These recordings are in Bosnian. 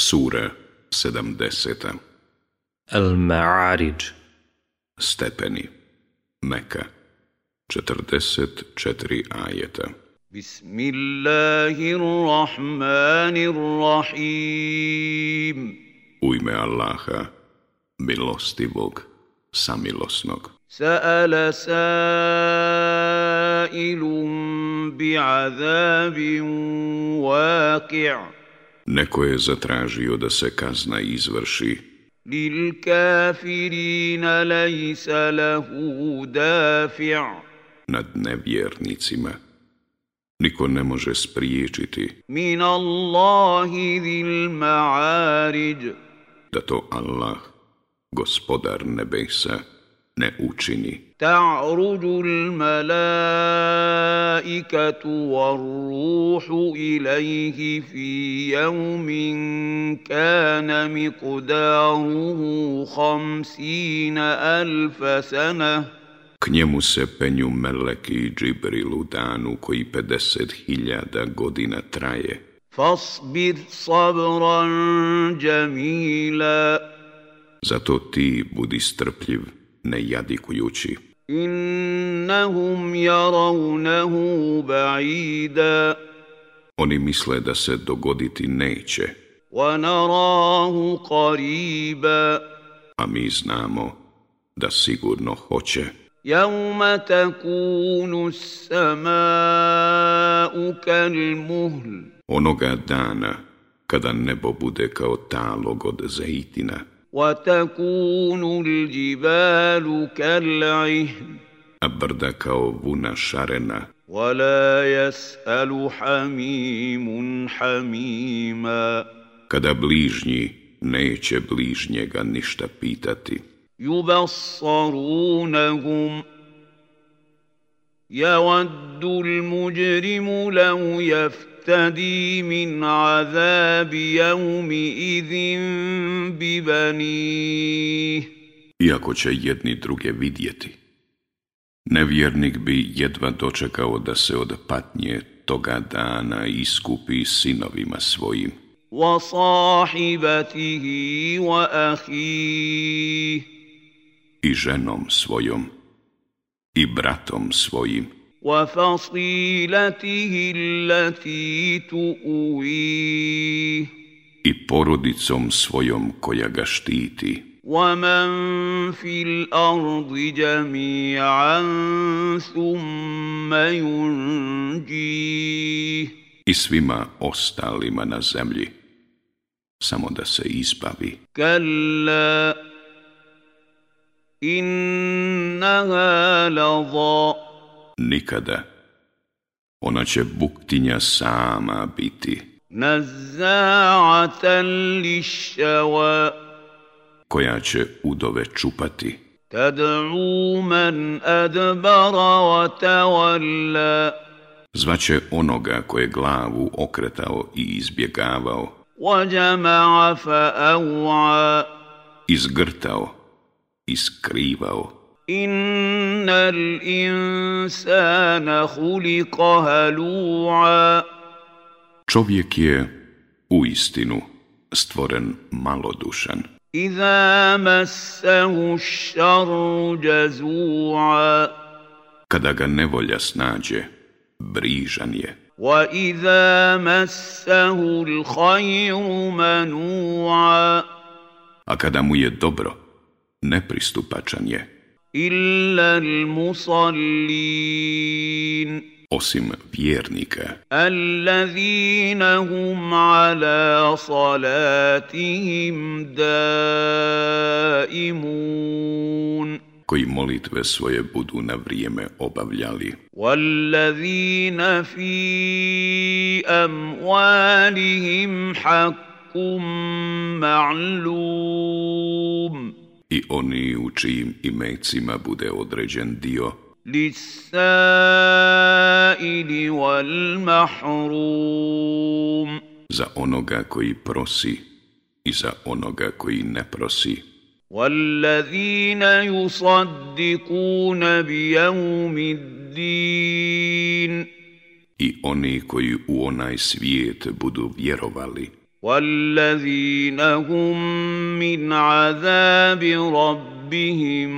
Sura 70. Al-Ma'arij Stepeni Meka 44 ajeta Bismillahirrahmanirrahim U ime Allaha, milostivog, samilosnog. سأل سائل بعذاب واقع Neko je zatražio da se kazna izvrši. Lil kafirina lejsa lahu dafi' Nad nevjernicima. Niko ne može spriječiti. Min Allahi dil ma'arid. Da to Allah, gospodar nebesa, ne učini. تعرج الملائكة والروح إليه في يوم كان مقداره خمسين ألف سنة K njemu se penju Meleki i Džibril u danu koji 50.000 godina traje. Fasbir sabran džemila. Zato ti budi strpljiv ne jadikujući. Innahum jaravnahu ba'ida. Oni misle da se dogoditi neće. Wa narahu qariba. A mi znamo da sigurno hoće. Yawma takunu samau kal muhl. Onoga dana kada nebo bude kao talog od zeitina. O tak unul ldi veukellej abrda ka ob buna Sharrena. Ole je elu mimun hamima Kada bližni neće bližnjega ništa pitati. Jubel so rungu Jała du mu đimu leujew. مِنْ عَذَابِ إِذٍ بِبَنِيهِ Iako će jedni druge vidjeti, nevjernik bi jedva dočekao da se od patnje toga dana iskupi sinovima svojim. I ženom svojom, i bratom svojim, وفصيلته التي تؤويه i porodicom svojom koja ga štiti. ومن في الأرض جميعا ثم ينجيه i svima ostalima na zemlji, samo da se izbavi. Kalla, innaha laza nikada. Ona će buktinja sama biti. Nazza'atan lišava. Koja će udove čupati. Tad'u man adbara wa tawalla. Zvaće onoga koje glavu okretao i izbjegavao. Izgrtao, iskrivao Innal insana khuliqa halu'a Čovjek je u istinu stvoren malodušan. Iza masahu šaru jazu'a. Kada ga nevolja snađe, brižan je. Wa iza masahu l'hajru manu'a. A kada mu je dobro, nepristupačan je. إلا المصلين أسم بيرنيك الذين هم على صلاتهم دائمون koji molitve svoje budu na vrijeme obavljali. وَالَّذِينَ فِي أَمْوَالِهِمْ حَقٌّ مَعْلُومٌ i oni u čijim imecima bude određen dio za onoga koji prosi i za onoga koji ne prosi i oni koji u onaj svijet budu vjerovali والذين هم من عذاب ربهم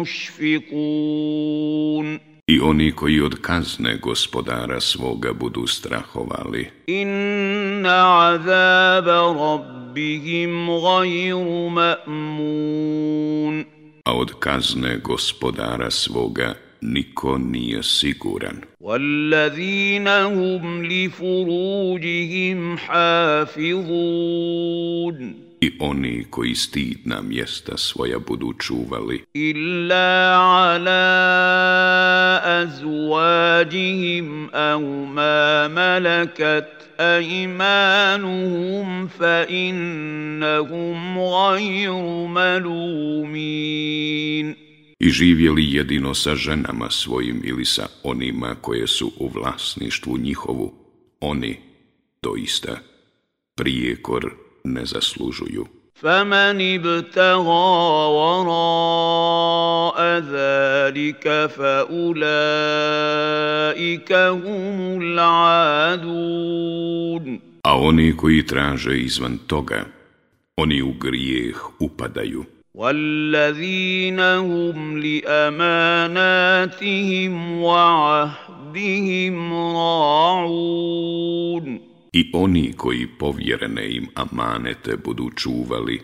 مشفقون I oni koji od kazne gospodara svoga budu strahovali. Inna azaba rabbihim gajru ma'mun. A od kazne gospodara svoga niko nije siguran. وَالَّذِينَ هُمْ لِفُرُوجِهِمْ حَافِظُونَ i oni koji stidna mjesta svoja budu čuvali. Illa ala azvađihim au ma malakat aimanuhum fa innahum gajru malumin. i živjeli jedino sa ženama svojim ili sa onima koje su u vlasništvu njihovu, oni ista, prijekor ne zaslužuju. ابْتَغَى وَرَاءَ ذَلِكَ فَأُولَئِكَ هُمُ A oni koji traže izvan toga, oni u grijeh upadaju. والذين هم لأماناتهم وعهدهم راعون I oni koji povjerene im amanete budu čuvali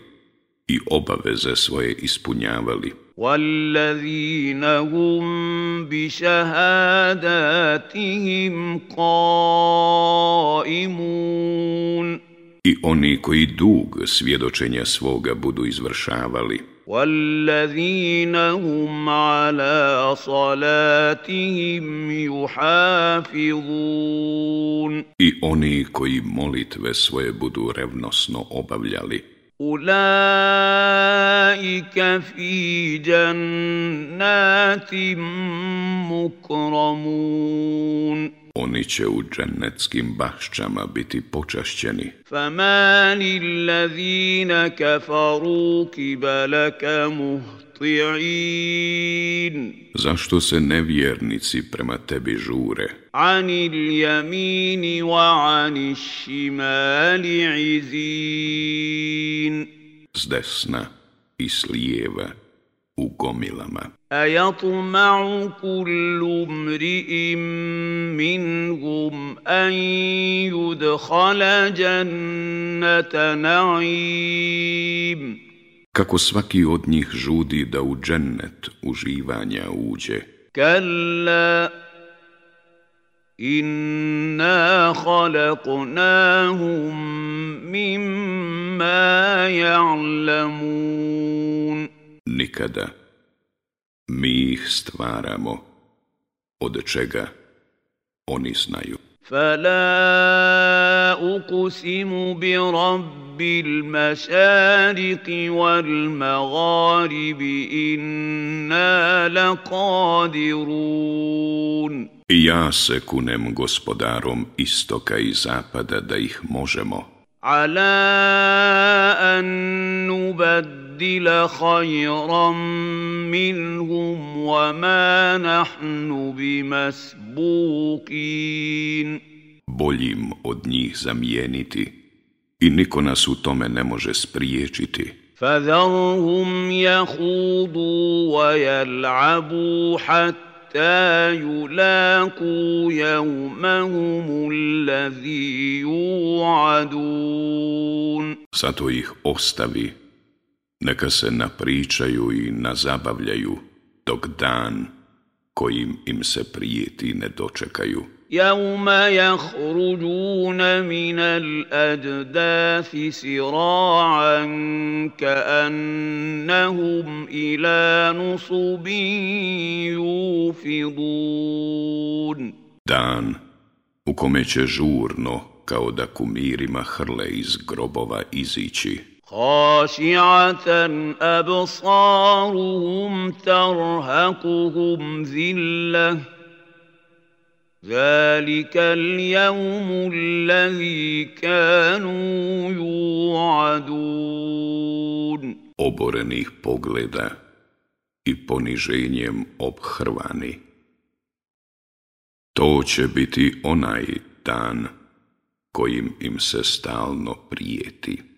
i obaveze svoje ispunjavali. والذين هم بشهاداتهم قائمون i oni koji dug svjedočenja svoga budu izvršavali. وَالَّذِينَ هُمْ عَلَى صَلَاتِهِمْ يُحَافِظُونَ I oni koji molitve svoje budu revnosno obavljali. Ulaika fi jannatin mukramun oni će u džennetskim bašćama biti počašćeni. Famani allazina kafaru kibalaka muhti'in. Zašto se nevjernici prema tebi žure? Anil jamini wa anil šimali izin. S desna i s lijeva u gomilama. A jatma'u kullu mri'im minhum an yudhala jannata na'im. Kako svaki od njih žudi da u džennet uživanja uđe. Kalla, inna khalaqnahum mimma ja'lamun. nikada. Mi ih stvaramo, od čega oni znaju. bi rabbil برب wal والمغارب إنا لقادرون Ja se kunem gospodarom istoka i zapada da ih možemo. Ala an nubad نبدل خيرا منهم وما نحن Boljim od njih zamijeniti i niko nas u tome ne može spriječiti. ja يخوضوا ويلعبوا حتى حتى يلاقوا يومهم sa ih ostavi neka se napričaju i nazabavljaju, dok dan kojim im se prijeti ne dočekaju. na Dan u kome će žurno, kao da kumirima hrle iz grobova izići, خاشعه ابصارهم ترهقهم ذله ذلك اليوم الذي كانوا يوعدون oborenih pogleda i poniženjem obhrvani. To će biti onaj dan kojim im se stalno prijeti.